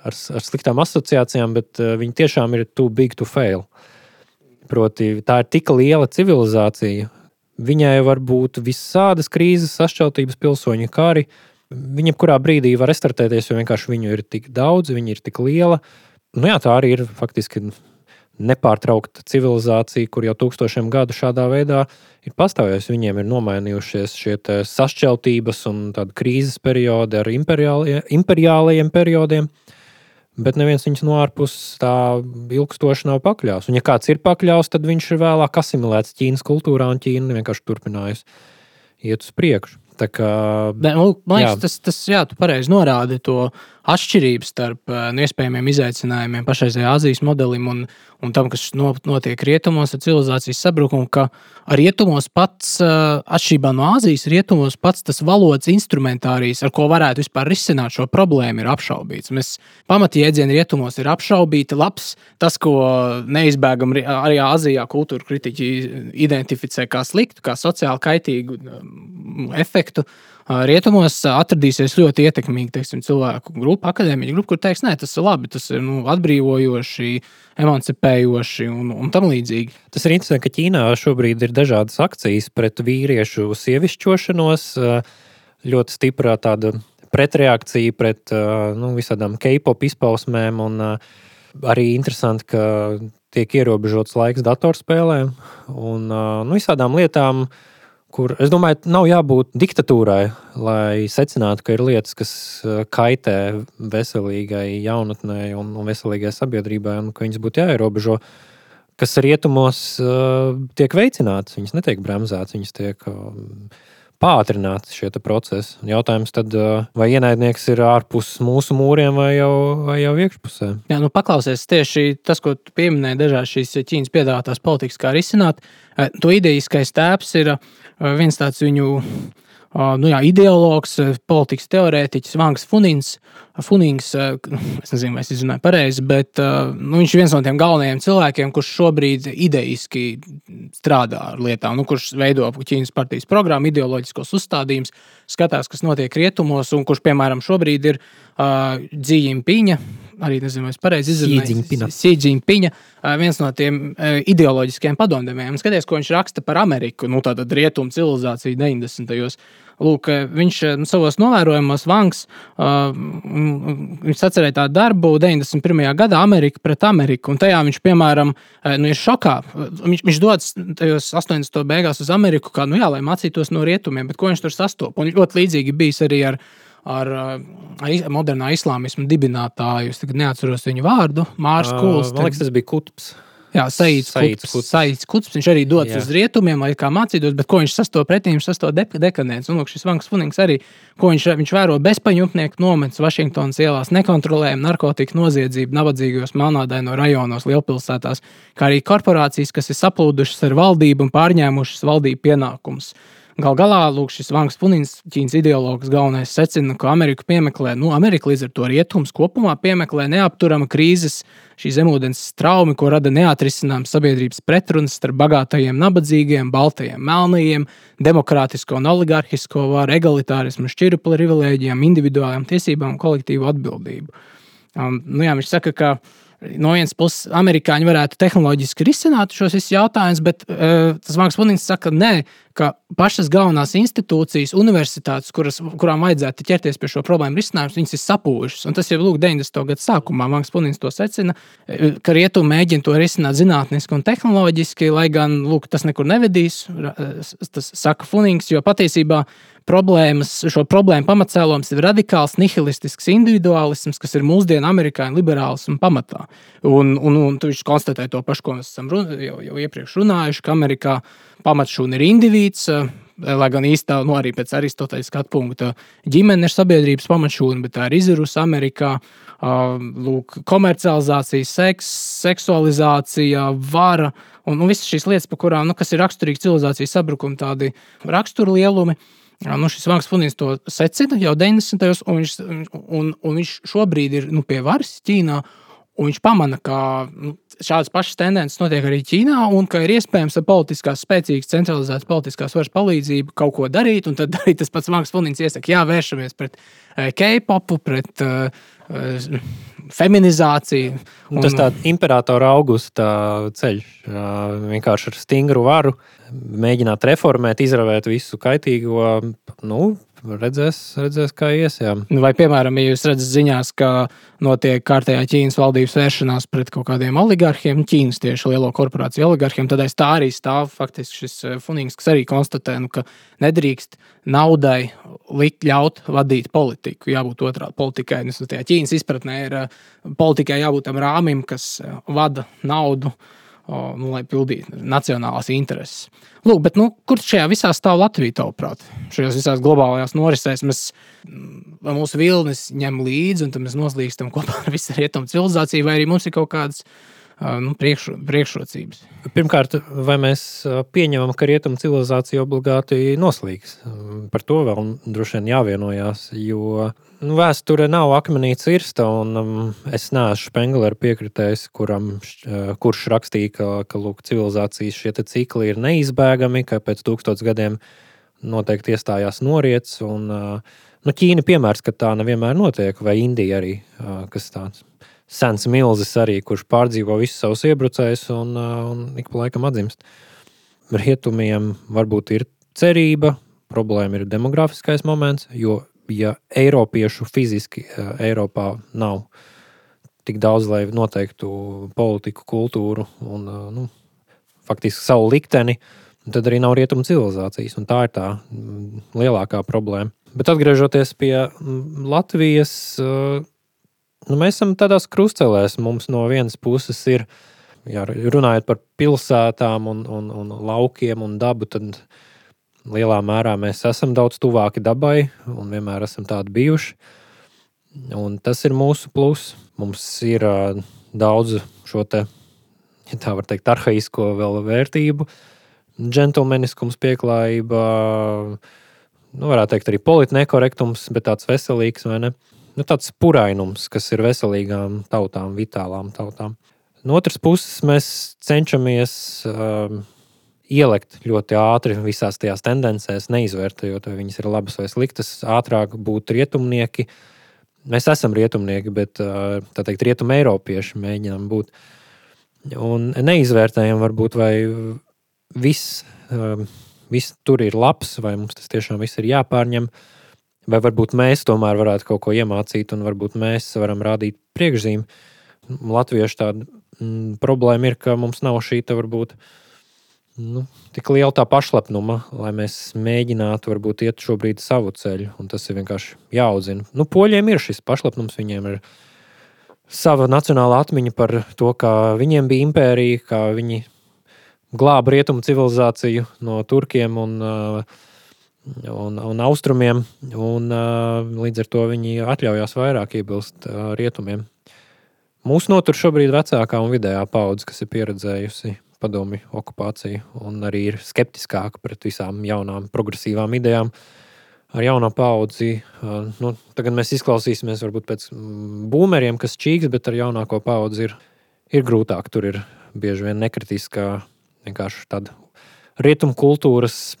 ar, ar sliktām asociācijām, bet viņi tiešām ir too big to fail. Proti, tā ir tik liela civilizācija. Viņai var būt visādas krīzes, sašķeltības, pilsoņu kari. Viņa kurā brīdī var restartēties, jo vienkārši viņu ir tik daudz, viņa ir tik liela. Nu, jā, tā arī ir faktiski nepārtraukta civilizācija, kur jau tūkstošiem gadu šādā veidā ir pastāvējusi. Viņiem ir nomainījušies šie sašķeltības un krīzes periodi ar imperiālajiem periodiem. Bet neviens viņus no ārpuses tā ilgstoši nav pakļāvis. Un, ja kāds ir pakļāvis, tad viņš ir vēlāk asimilēts Ķīnas kultūrā, un Ķīna vienkārši turpinājusi iet uz priekšu. Tā kā, ne, nu, man liekas, jā. tas, tas jā, tu pareizi norādi to atšķirību starp uh, iespējamiem izaicinājumiem pašreizējā Azijas modelim un, un tam, kas notiek rietumos ar civilizācijas sabrukumu, ka rietumos pats, uh, atšķirībā no Āzijas, rietumos pats tas valodas instrumentārijs, ar ko varētu vispār risināt šo problēmu, ir apšaubīts. Mēs pamatjēdzieni rietumos ir apšaubīti. Labs, tas, ko neizbēgami arī Āzijā kultūra kritiķi identificē kā sliktu, kā sociāli kaitīgu efektu. Rietumos atradīsies ļoti ietekmīgi teiksim, cilvēku grupa, akadēmiķu grupa, kur teiks, nē, tas ir labi, tas ir nu, atbrīvojoši, emancipējoši un, un tam līdzīgi. Tas ir interesanti, ka Ķīnā šobrīd ir dažādas akcijas pret vīriešu sievišķošanos, ļoti stipra tāda pretreakcija pret nu, visādām K-pop izpausmēm. Un, arī interesanti, ka tiek ierobežots laiks datorspēlēm un nu, visādām lietām kur es domāju, nav jābūt diktatūrai, lai secinātu, ka ir lietas, kas eh, kaitē veselīgai jaunatnē un, un veselīgai sabiedrībai, un ka viņas būtu jāierobežo. Kas rietumos uh, tiek veicināts, viņas netiek bremzētas, viņas tiek uh, pātrināti šie procesi. Jautājums tad, vai ienaidnieks ir ārpus mūsu mūriem vai jau, vai jau iekšpusē? Jā, nu paklausies tieši tas, ko tu pieminēji, dažādas šīs Ķīnas piedāvātās politikas, kā risināt. To idejiskais tēps ir viens tāds viņu nu, jā, ideologs, politikas teorētiķis Vanks Funings. Funings es nezinu, vai es izrunāju pareizi, bet nu, viņš ir viens no tiem galvenajiem cilvēkiem, kurš šobrīd idejiski strādā ar lietām, nu, kurš veido Ķīnas partijas programmu, ideoloģiskos uzstādījumus, skatās, kas notiek rietumos, un kurš, piemēram, šobrīd ir uh, Dzīvība Piņa arī nezinu, vai es pareizi izrunāju. Sīdžiņpiņa, viens no tiem ideoloģiskiem padomdevējiem. Skaties, ko viņš raksta par Ameriku, nu tāda rietumu civilizāciju 90. gados. Lūk, viņš nu, savos novērojumos, Vanks, uh, viņš atcerēja tādu darbu 91. gadā, Amerika pret Ameriku. Un tajā viņš, piemēram, nu, ir šokā. Viņš, viņš dodas tajos 80. beigās uz Ameriku, kā, nu jā, lai mācītos no rietumiem, bet ko viņš tur sastopas. Un ļoti līdzīgi bijis arī ar ar uh, modernā islāmismu dibinātāju. Es neatceros viņu vārdu. Mārcis Kuls. Man liekas, tas bija Kutps. Jā, Saīts Kuts, Saīts Kuts. Viņš arī dodas uz rietumiem, lai kā mācītos, bet ko viņš sastopas pretī, viņš sastopas de dekadents. Un lūk, šis Vanks Funings arī, ko viņš, viņš vēro bezpaņupnieku nometnes Vašingtonas ielās, nekontrolējumu narkotiku noziedzību, nabadzīgos melnādaino rajonos, lielpilsētās, kā arī korporācijas, kas ir saplūdušas ar valdību un pārņēmušas valdību pienākumus. Gal galā lūk, šis Vangs Punins, Ķīnas ideologs, galvenais secina, ka Amerika piemeklē, nu, Amerika līdz ar to rietums kopumā piemeklē neapturama krīzes, šī zemūdens traumi, ko rada neatrisināms sabiedrības pretrunas starp bagātajiem, nabadzīgiem, baltajiem, melnajiem, demokrātisko un oligarhisko varu, egalitārismu, šķiru privilēģijām, individuālām tiesībām un kolektīvu atbildību. Um, nu, jā, viņš saka, ka no vienas puses, amerikāņi varētu tehnoloģiski risināt šos jautājumus, bet uh, tas Punins saka, nē, ka pašas galvenās institūcijas, universitātes, kuras, kurām vajadzētu ķerties pie šo problēmu risinājuma, viņas ir sapūšas. Un tas jau lūk, 90. gada sākumā Marks Punins to secina, e, ka rietumi mēģina to risināt zinātniski un tehnoloģiski, lai gan lūk, tas nekur nevedīs. Tas saka Funings, jo patiesībā problēmas, šo problēmu pamatcēlums ir radikāls, nihilistisks individuālisms, kas ir mūsdienu amerikāņu liberālismu pamatā. Un, un, un viņš konstatē to pašu, ko mēs esam run, jau, jau iepriekš runājuši, ka Amerikā pamatšūna ir indivīds. Lai gan īstenībā, nu, arī pēc Aristoteļa skatu punkta, ģimene ir sabiedrības pamatšūna, bet tā ir izirusi Amerikā. Lūk, komercializācija, seks, seksualizācija, vara un, un visas šīs lietas, kurām, nu, kas ir raksturīgi civilizācijas sabrukuma, tādi raksturlielumi. lielumi Nu, šis Marks Punins to secina jau 90. gados, un, viņš, un, un viņš šobrīd ir nu, pie varas Ķīnā. Viņš pamana, ka nu, šādas pašas tendences notiek arī Ķīnā, un ka ir iespējams ar politiskās, spēcīgas, centralizētas politiskās varas palīdzību kaut ko darīt. Tad arī tas pats Marks Punins iesaka, jā, vēršamies pret eh, K-popu, pret uh, feminizāciju. Un, tas tāds imperatora augusta ceļš, vienkārši ar stingru varu, mēģināt reformēt, izravēt visu kaitīgo. Nu, Redzēs, redzēs, kā ies. Jā. Nu, vai, piemēram, ja jūs redzat ziņās, ka notiek kārtējā Ķīnas valdības vēršanās pret kaut kādiem oligarkiem, Ķīnas tieši lielo korporāciju oligarkiem, tad aiz tā arī stāv faktiski šis eh, Funings, kas arī konstatē, nu, ka nedrīkst naudai likt ļaut vadīt politiku. Jābūt otrādi politikai. Nu, Ķīnas izpratnē ir eh, politikai jābūt tam rāmim, kas eh, vada naudu nu, lai pildītu nacionālās intereses. Lūk, bet, nu, kur šajā visā stāv Latvija, tavuprāt? Šajās visās globālajās norisēs mēs mūsu vilnis ņem līdzi, un mēs noslīkstam kopā ar visu rietumu civilizāciju, vai arī mums ir kaut kādas nu, priekš, priekšrocības. Pirmkārt, vai mēs pieņemam, ka rietumu civilizācija obligāti noslīgs? Par to vēl droši vien jāvienojās, jo nu, vēsture nav akmenī cirsta, un um, es neesmu Spengleru piekritējis, kuram, uh, kurš rakstīja, ka, ka lūk, civilizācijas šie cikli ir neizbēgami, ka pēc tūkstotis gadiem noteikti iestājās noriets. Un, uh, nu, Ķīna piemērs, ka tā nevienmēr notiek, vai Indija arī, uh, kas tāds sens milzis arī, kurš pārdzīvo visus savus iebrucējus un, un ik pa laikam atzimst. Rietumiem varbūt ir cerība, problēma ir demografiskais moments, jo ja Eiropiešu fiziski Eiropā nav tik daudz, lai noteiktu politiku, kultūru un nu, faktiski savu likteni, tad arī nav rietumu civilizācijas. Tā ir tā mm, lielākā problēma. Bet atgriežoties pie mm, Latvijas, nu, mēs esam tādās krustcelēs. Mums no vienas puses ir, jā, runājot par pilsētām, un, un, un laukiem un dabu, tad lielā mērā mēs esam daudz tuvāki dabai un vienmēr esam tādi bijuši. Un tas ir mūsu pluss. Mums ir uh, daudz šo te, ja tā var teikt, arhaisko vērtību, džentlmeniskums, pieklājība, nu, varētu teikt, arī politnekorektums, bet tāds veselīgs vai ne nu, tāds purainums, kas ir veselīgām tautām, vitālām tautām. No otras puses, mēs cenšamies um, ielikt ļoti ātri visās tajās tendencēs, neizvērtējot, vai viņas ir labas vai sliktas, ātrāk būt rietumnieki, mēs esam rietumnieki, bet tā teikt, rietumu eiropieši mēģinām būt. Un neizvērtējam, varbūt, vai viss, viss tur ir labs, vai mums tas tiešām viss ir jāpārņem. Vai varbūt mēs tomēr varētu kaut ko iemācīt, un varbūt mēs varam rādīt priekšzīmi. Latviešu tāda mm, problēma ir, ka mums nav šī varbūt nu, tik liela tā pašlepnuma, lai mēs mēģinātu varbūt iet šobrīd savu ceļu. Tas ir vienkārši jāaudzina. Nu, poļiem ir šis pašlepnums, viņiem ir sava nacionāla atmiņa par to, kā viņiem bija impērija, kā viņi glāba rietumu civilizāciju no turkiem un, un, un austrumiem. Un, līdz ar to viņi atļaujās vairāk iebilst rietumiem. Mūsu notur šobrīd vecākā un vidējā paudze, kas ir pieredzējusi padomju okupāciju un arī ir skeptiskāka pret visām jaunām, progresīvām idejām. Ar jauno paudzi, nu, tagad mēs izklausīsimies varbūt pēc būmeriem, kas čīks, bet ar jaunāko paudzi ir, ir grūtāk. Tur ir bieži vien nekritiskā, vienkārši tāda rietumu kultūras,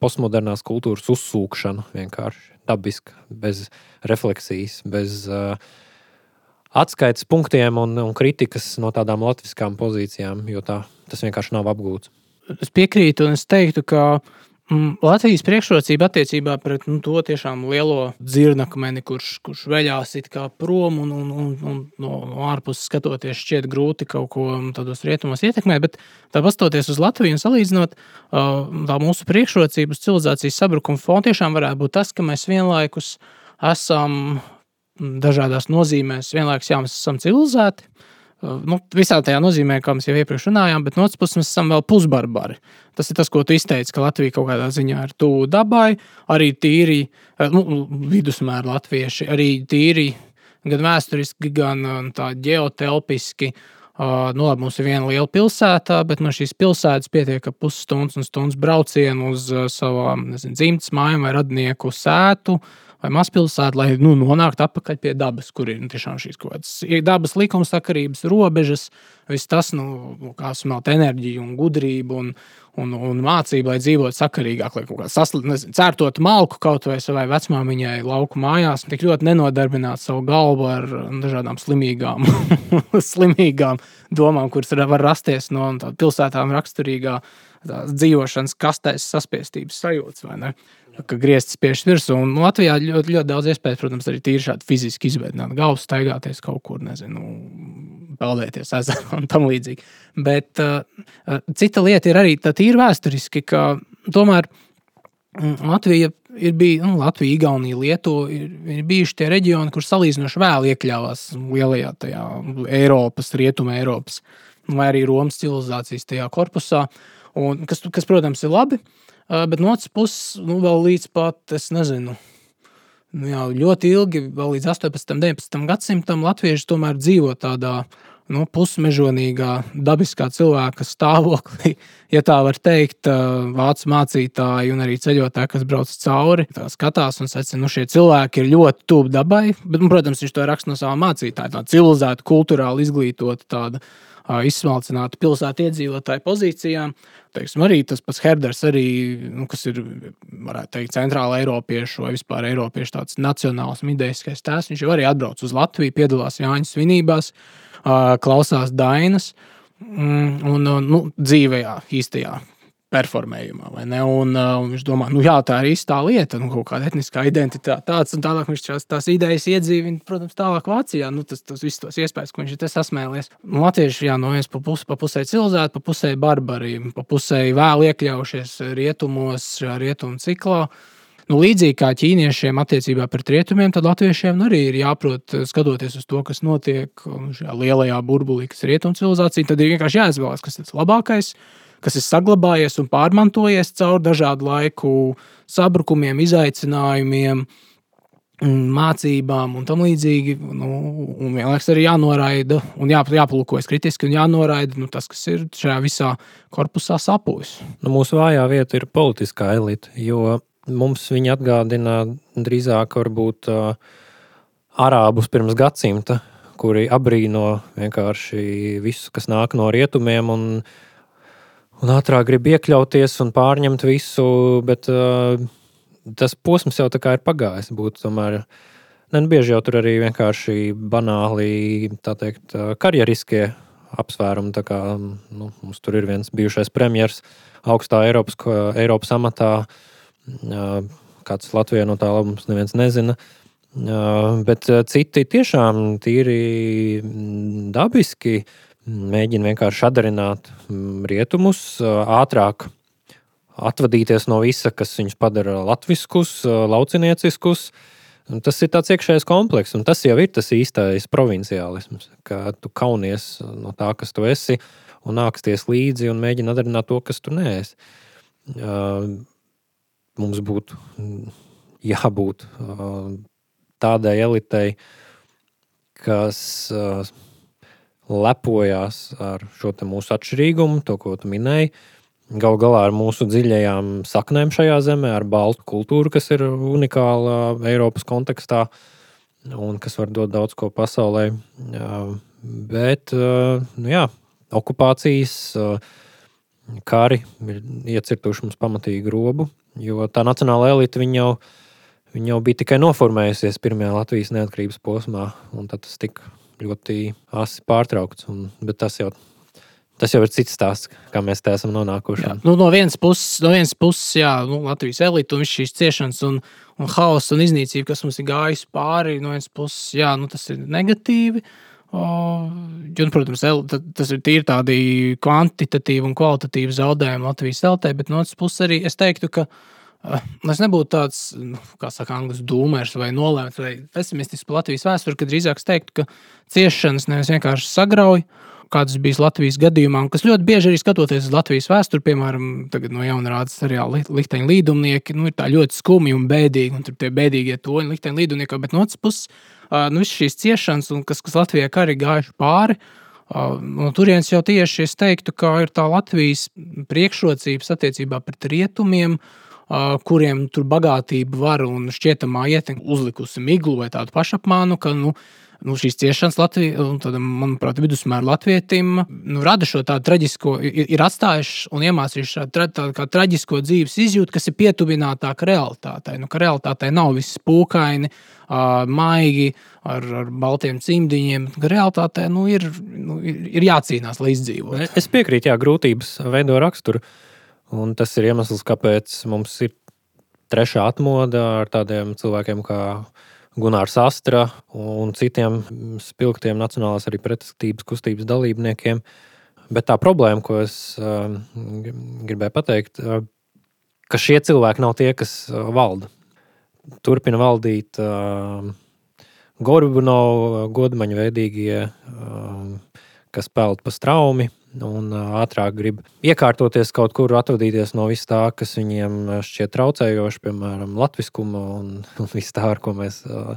postmodernās kultūras uzsūkšana, vienkārši dabiska, bez refleksijas, bez uh, atskaites punktiem un, un kritikas no tādām latviskām pozīcijām, jo tā, tas vienkārši nav apgūts. Es piekrītu, un es teiktu, ka mm, Latvijas priekšrocība attiecībā pret nu, to tiešām lielo dzirnakmeni, kurš, kurš veļās prom un, un, un, un no, no ārpuses skatoties, šķiet grūti kaut ko tādos rietumos ietekmēt. Bet tā pastoties uz Latviju un salīdzinot, tā mūsu priekšrocība uz civilizācijas sabrukuma fona tiešām varētu būt tas, ka mēs vienlaikus esam dažādās nozīmēs. Vienlaikus, jā, mēs esam civilizēti. Uh, nu, visā tajā nozīmē, kā mēs jau iepriekš runājām, bet no otras puses mēs esam vēl pusbarbari. Tas ir tas, ko tu izteici, ka Latvija kaut kādā ziņā ir tuvu dabai, arī tīri uh, nu, vidusmēra latvieši, arī tīri gan vēsturiski, gan uh, ģeotelpiski. Uh, nu, labi, mums ir viena liela pilsēta, bet no šīs pilsētas pietiek pusstundas un stundas braucienu uz savām dzimtas mājām vai radnieku sētu. Uh, vai mazpilsētu, lai nu, nonāktu atpakaļ pie dabas, kur ir nu, tiešām šīs kaut kādas dabas likumsakarības, robežas, viss tas, nu, nu kā smelt enerģiju un gudrību un, un, un mācību, lai dzīvotu sakarīgāk, lai kaut kā cērtot malku kaut vai savai vecmāmiņai lauku mājās, tik ļoti nenodarbināt savu galvu ar dažādām slimīgām, slimīgām domām, kuras var rasties no pilsētām raksturīgā dzīvošanas kastēs saspiestības sajūtas? Ka griezts spiež virsū. Un Latvijā ļoti, ļoti daudz iespējas, protams, arī tīri šādi fiziski izveidot galvu, staigāties kaut kur, nezinu, peldēties ezerā un tam līdzīgi. Bet uh, cita lieta ir arī tā tīri vēsturiski, ka tomēr mm, Latvija ir bijusi, nu, Latvija, Igaunija, Lietuva ir, ir bijuši tie reģioni, kur salīdzinoši vēl iekļāvās lielajā tajā Eiropas, Rietuma Eiropas vai arī Romas civilizācijas tajā korpusā. Un, kas, kas, protams, ir labi, uh, Bet no otras puses, nu, vēl līdz pat, es nezinu, nu, jā, ļoti ilgi, vēl līdz 18. un 19. gadsimtam, latvieši tomēr dzīvo tādā nu, pusmežonīgā, dabiskā cilvēka stāvoklī. Ja tā var teikt, vācu mācītāji un arī ceļotāji, kas brauc cauri, skatās un secina, nu, šie cilvēki ir ļoti tuvu dabai. Bet, nu, protams, viņš to raksta no sava mācītāja, tāda civilizēta, kultūrāli izglītota. Tāda, izsmalcinātu pilsētu iedzīvotāju pozīcijām. Teiksim, arī tas pats Herders, arī, nu, kas ir teikt, centrāla Eiropiešu vai vispār Eiropiešu tāds nacionāls mideiskais tēls. Viņš jau arī atbrauc uz Latviju, piedalās Jāņa svinībās, klausās Dainas mm, un nu, dzīvajā, īstajā performējumā. Un, uh, un viņš domā, nu jā, tā ir īsta lieta, nu, kaut kāda etniskā identitāte. Tāds un tālāk viņš tās, tās idejas iedzīvina, protams, tālāk Vācijā. Nu, tas tas viss tos iespējas, ko viņš ir sasmēlies. Nu, Latvieši, jā, no vienas pa, pus, pa pusē civilizēti, pa pusē barbari, pa pusē vēl iekļaujušies rietumos, rietumu ciklā. Nu, līdzīgi kā ķīniešiem attiecībā pret rietumiem, tad latviešiem arī ir jāprot, skatoties uz to, kas notiek šajā lielajā burbulī, kas ir rietumu civilizācija, tad ir vienkārši jāizvēlas, kas ir tas labākais kas ir saglabājies un pārmantojies caur dažādu laiku sabrukumiem, izaicinājumiem, mācībām un tam līdzīgi. Nu, un vienlaikus arī jānoraida un jā, jāpalūkojas kritiski un jānoraida nu, tas, kas ir šajā visā korpusā sapūs. Nu, mūsu vājā vieta ir politiskā elite, jo mums viņi atgādina drīzāk varbūt arābus pirms gadsimta, kuri abrīno vienkārši visu, kas nāk no rietumiem. Un, uh, un ātrāk grib iekļauties un pārņemt visu, bet uh, tas posms jau ir pagājis. Būtu tomēr Ne, nu, bieži jau tur arī vienkārši banāli teikt, karjeriskie apsvērumi. Kā, nu, mums tur ir viens bijušais premjerministrs augstā Eiropas, Eiropas amatā. Kāds Latvijā no tā labums neviens nezina. Bet citi tiešām tīri dabiski mēģina vienkārši atdarināt rietumus ātrāk, atvadīties no visa, kas viņus padara latviskus, laucinieciskus. Tas ir tāds iekšējs komplekss, un tas jau ir tas īstais provinciālisms, ka tu kaunies no tā, kas tu esi, un nāksties līdzi un mēģini atdarināt to, kas tu neesi. Mums būtu jābūt tādai elitei, kas lepojās ar šo mūsu atšķirīgumu, to, ko tu minēji. Galu galā ar mūsu dziļajām saknēm šajā zemē, ar baltu kultūru, kas ir unikāla Eiropas kontekstā un kas var dot daudz ko pasaulē. Bet, nu jā, okupācijas kari ir iecirtuši mums pamatīgi robu, jo tā nacionāla elite jau ir Viņa jau bija tikai noformējusies pirmajā Latvijas neatkarības posmā, un tas tika ļoti asi pārtraukts. Un, bet tas jau, tas jau ir cits stāsts, kā mēs te esam nonākuši. Jā, nu, no vienas puses, no vienas puses jā, nu, Latvijas elite un šīs ciešanas un, un haosa un iznīcība, kas mums ir gājusi pāri, no vienas puses, jā, nu, tas ir negatīvi. Un, protams, tas ir tīri tādi kvantitatīvi un kvalitatīvi zaudējumi Latvijas elitē, bet no otras puses arī es teiktu, ka Es nebūtu tāds, nu, kā saka, angļu dūmērs vai nolēmts vai pesimistisks par Latvijas vēsturi, kad drīzāk es teiktu, ka ciešanas nevis vienkārši sagrauj, kādas bija Latvijas gadījumā, kas ļoti bieži arī skatoties uz Latvijas vēsturi, piemēram, no jauna rāda seriāla Likteņa līdumnieki, nu, ir tā ļoti skumji un bēdīgi, un tur tie bēdīgie toņi Likteņa līdumnieki, bet no otras puses, nu, visas šīs ciešanas, un kas, kas Latvijai arī gājuši pāri, no turienes jau tieši es teiktu, ka ir tā Latvijas priekšrocības attiecībā pret rietumiem, uh, kuriem tur bagātība var un šķietamā ietekme uzlikusi miglu vai tādu pašapmānu, ka nu, nu, šīs ciešanas Latvijā, manuprāt, vidusmēra latvietim nu, rada šo tādu traģisko, ir, ir atstājuši un iemācījuši tādu, tra, tādu kā traģisko dzīves izjūtu, kas ir pietuvinātāka realitātei. Nu, ka realitātei nav viss pūkaini, maigi, ar, ar baltiem cimdiņiem. Realtātē nu, ir, nu, ir, ir jācīnās, lai izdzīvotu. Es piekrītu, jā, grūtības veido raksturu. Un tas ir iemesls, kāpēc mums ir trešā atmoda ar tādiem cilvēkiem kā Gunārs Astra un citiem spilgtiem nacionālās arī pretestības kustības dalībniekiem. Bet tā problēma, ko es uh, gribēju pateikt, uh, ka šie cilvēki nav tie, kas uh, valda. Turpina valdīt uh, Gorbunovs, godmaņa veidīgie, uh, kas peld pa straumi, un ātrāk grib iekārtoties kaut kur, atvadīties no vis tā, kas viņiem šķiet traucējoši, piemēram, latviskuma un, un viss tā, ar ko mēs uh,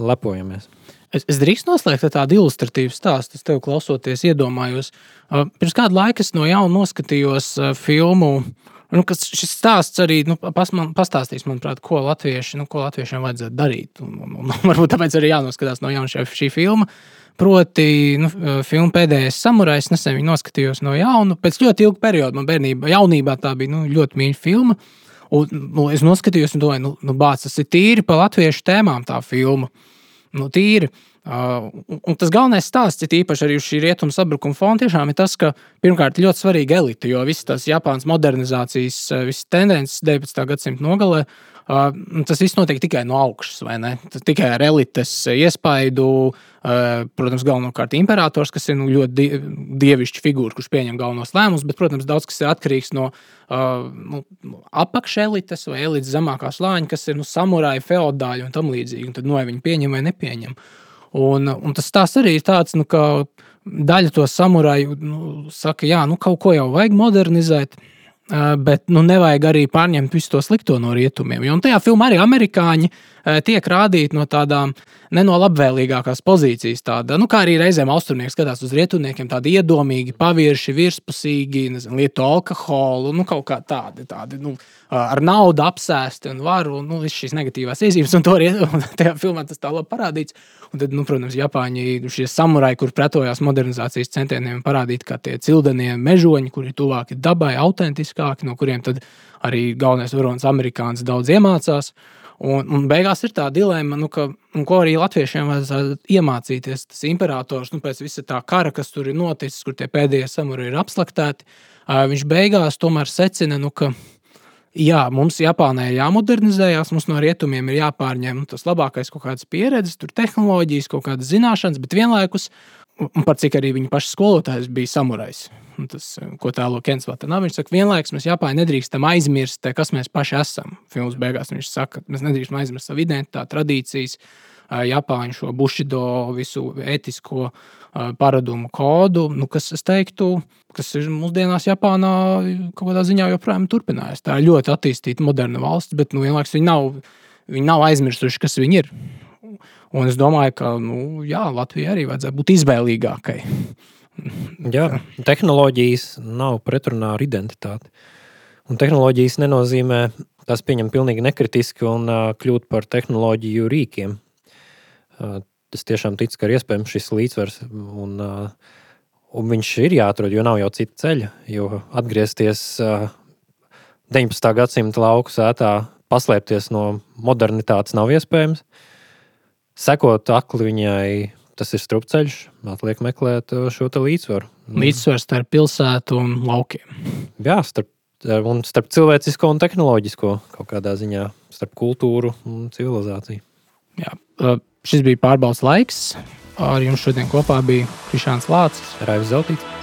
lepojamies. Es, es drīkstu noslēgt tādu ilustratīvu stāstu. Es tev klausoties, iedomājos, uh, pirms kāda laika es no jauna noskatījos uh, filmu. Nu, šis stāsts arī nu, pas, man, pastāstīs, manuprāt, ko, latvieši, nu, ko latviešiem vajadzētu darīt. Un, un, un, varbūt tāpēc arī jānoskatās no jauna šī, šī filma. Proti, nu, filmu pēdējais samurais, nesen viņu noskatījos no jauna. Pēc ļoti ilga perioda, man bērnībā, jaunībā tā bija nu, ļoti mīļa filma. Un, nu, es noskatījos, un domāju, nu, nu bāc, tas ir tīri par latviešu tēmām tā filma. Nu, tīri. Uh, un tas galvenais stāsts, ir īpaši arī uz šī rietumu sabrukuma fona, tiešām ir tas, ka pirmkārt ir ļoti svarīga elite, jo visas tās Japānas modernizācijas, visas tendences 19. gadsimta nogalē Uh, tas viss notiek tikai no augšas, vai ne? Tikai ar elites iespaidu. Uh, protams, galvenokārt imperators, kas ir nu, ļoti dievišķa figūra, kurš pieņem galvenos lēmumus, bet, protams, daudz kas ir atkarīgs no uh, nu, apakšelites vai elites zemākā slāņa, kas ir nu, samurāji, feodāļi un tam līdzīgi. Un tad no nu, viņi pieņem vai nepieņem. Un, un tas tās arī ir tāds, nu, ka daļa to samurāju nu, saka, jā, nu, kaut ko jau vajag modernizēt. Bet nu, nevajag arī pārņemt visu to slikto no rietumiem. Jo tajā filmā arī amerikāņi tiek rādīti no tādām ne no labvēlīgākās pozīcijas. Tāda, nu, kā arī reizēm austrumnieki skatās uz rietumniekiem, tādi iedomīgi, pavirši, virspusīgi, nezinu, lieto alkoholu, nu, kaut kā tādi, tādi nu, ar naudu apsēsti un varu, un nu, visas šīs negatīvās iezīmes. Un to arī tajā filmā tas tā labi parādīts. Un tad, nu, protams, Japāņi, šie samurai, kur pretojās modernizācijas centieniem, parādīt, kā tie cildenie mežoņi, kuri ir tuvāki dabai, autentiskāki, no kuriem arī galvenais varonis amerikānis daudz iemācās. Un, un beigās ir tā dilemma, nu, ka, ko arī latviešiem vajadzētu iemācīties. Tas imperators, nu, pēc visa tā kara, kas tur ir noticis, kur tie pēdējie samuri ir apslaktēti, viņš beigās tomēr secina, nu, ka jā, mums Japānai ir jāmodernizējas, mums no rietumiem ir jāpārņem tas labākais kaut kādas pieredzes, tehnoloģijas, kaut kādas zināšanas, bet vienlaikus, un par cik arī viņa paša skolotājs bija samurajs. Tas, ko tēlo Kens Vatanā, viņš saka, vienlaikus mēs Japāņai nedrīkstam aizmirst, kas mēs paši esam. Filmas beigās viņš saka, mēs nedrīkstam aizmirst savu identitāti, tradīcijas, Japāņu šo bušido, visu etisko paradumu kodu, nu, kas, es teiktu, kas ir mūsdienās Japānā kaut kādā ziņā joprojām turpinājās. Tā ir ļoti attīstīta, moderna valsts, bet nu, vienlaikus viņi nav, viņi nav aizmirsuši, kas viņi ir. Un es domāju, ka nu, jā, Latvijai arī vajadzētu būt izvēlīgākai. Jā, tehnoloģijas nav pretrunā ar identitāti. Un tehnoloģijas nenozīmē tās pieņemt pilnīgi nekritiski un uh, kļūt par tehnoloģiju rīkiem. Es tiešām ticu, ka ir iespējams šis līdzsvars. Un, un viņš ir jāatrod, jo nav jau cita ceļa. Jo atgriezties 19. gadsimta lauku sētā, paslēpties no modernitātes nav iespējams. Sekot akli viņai, tas ir strupceļš. Atliek meklēt šo līdzsvaru. Līdzsvars starp pilsētu un laukiem. Jā, starp, un starp cilvēcisko un tehnoloģisko kaut kādā ziņā, starp kultūru un civilizāciju. Jā, Šis bija pārbaudas laiks. Ar jums šodien kopā bija Krišāns Lācis, Raivs Zeltīts.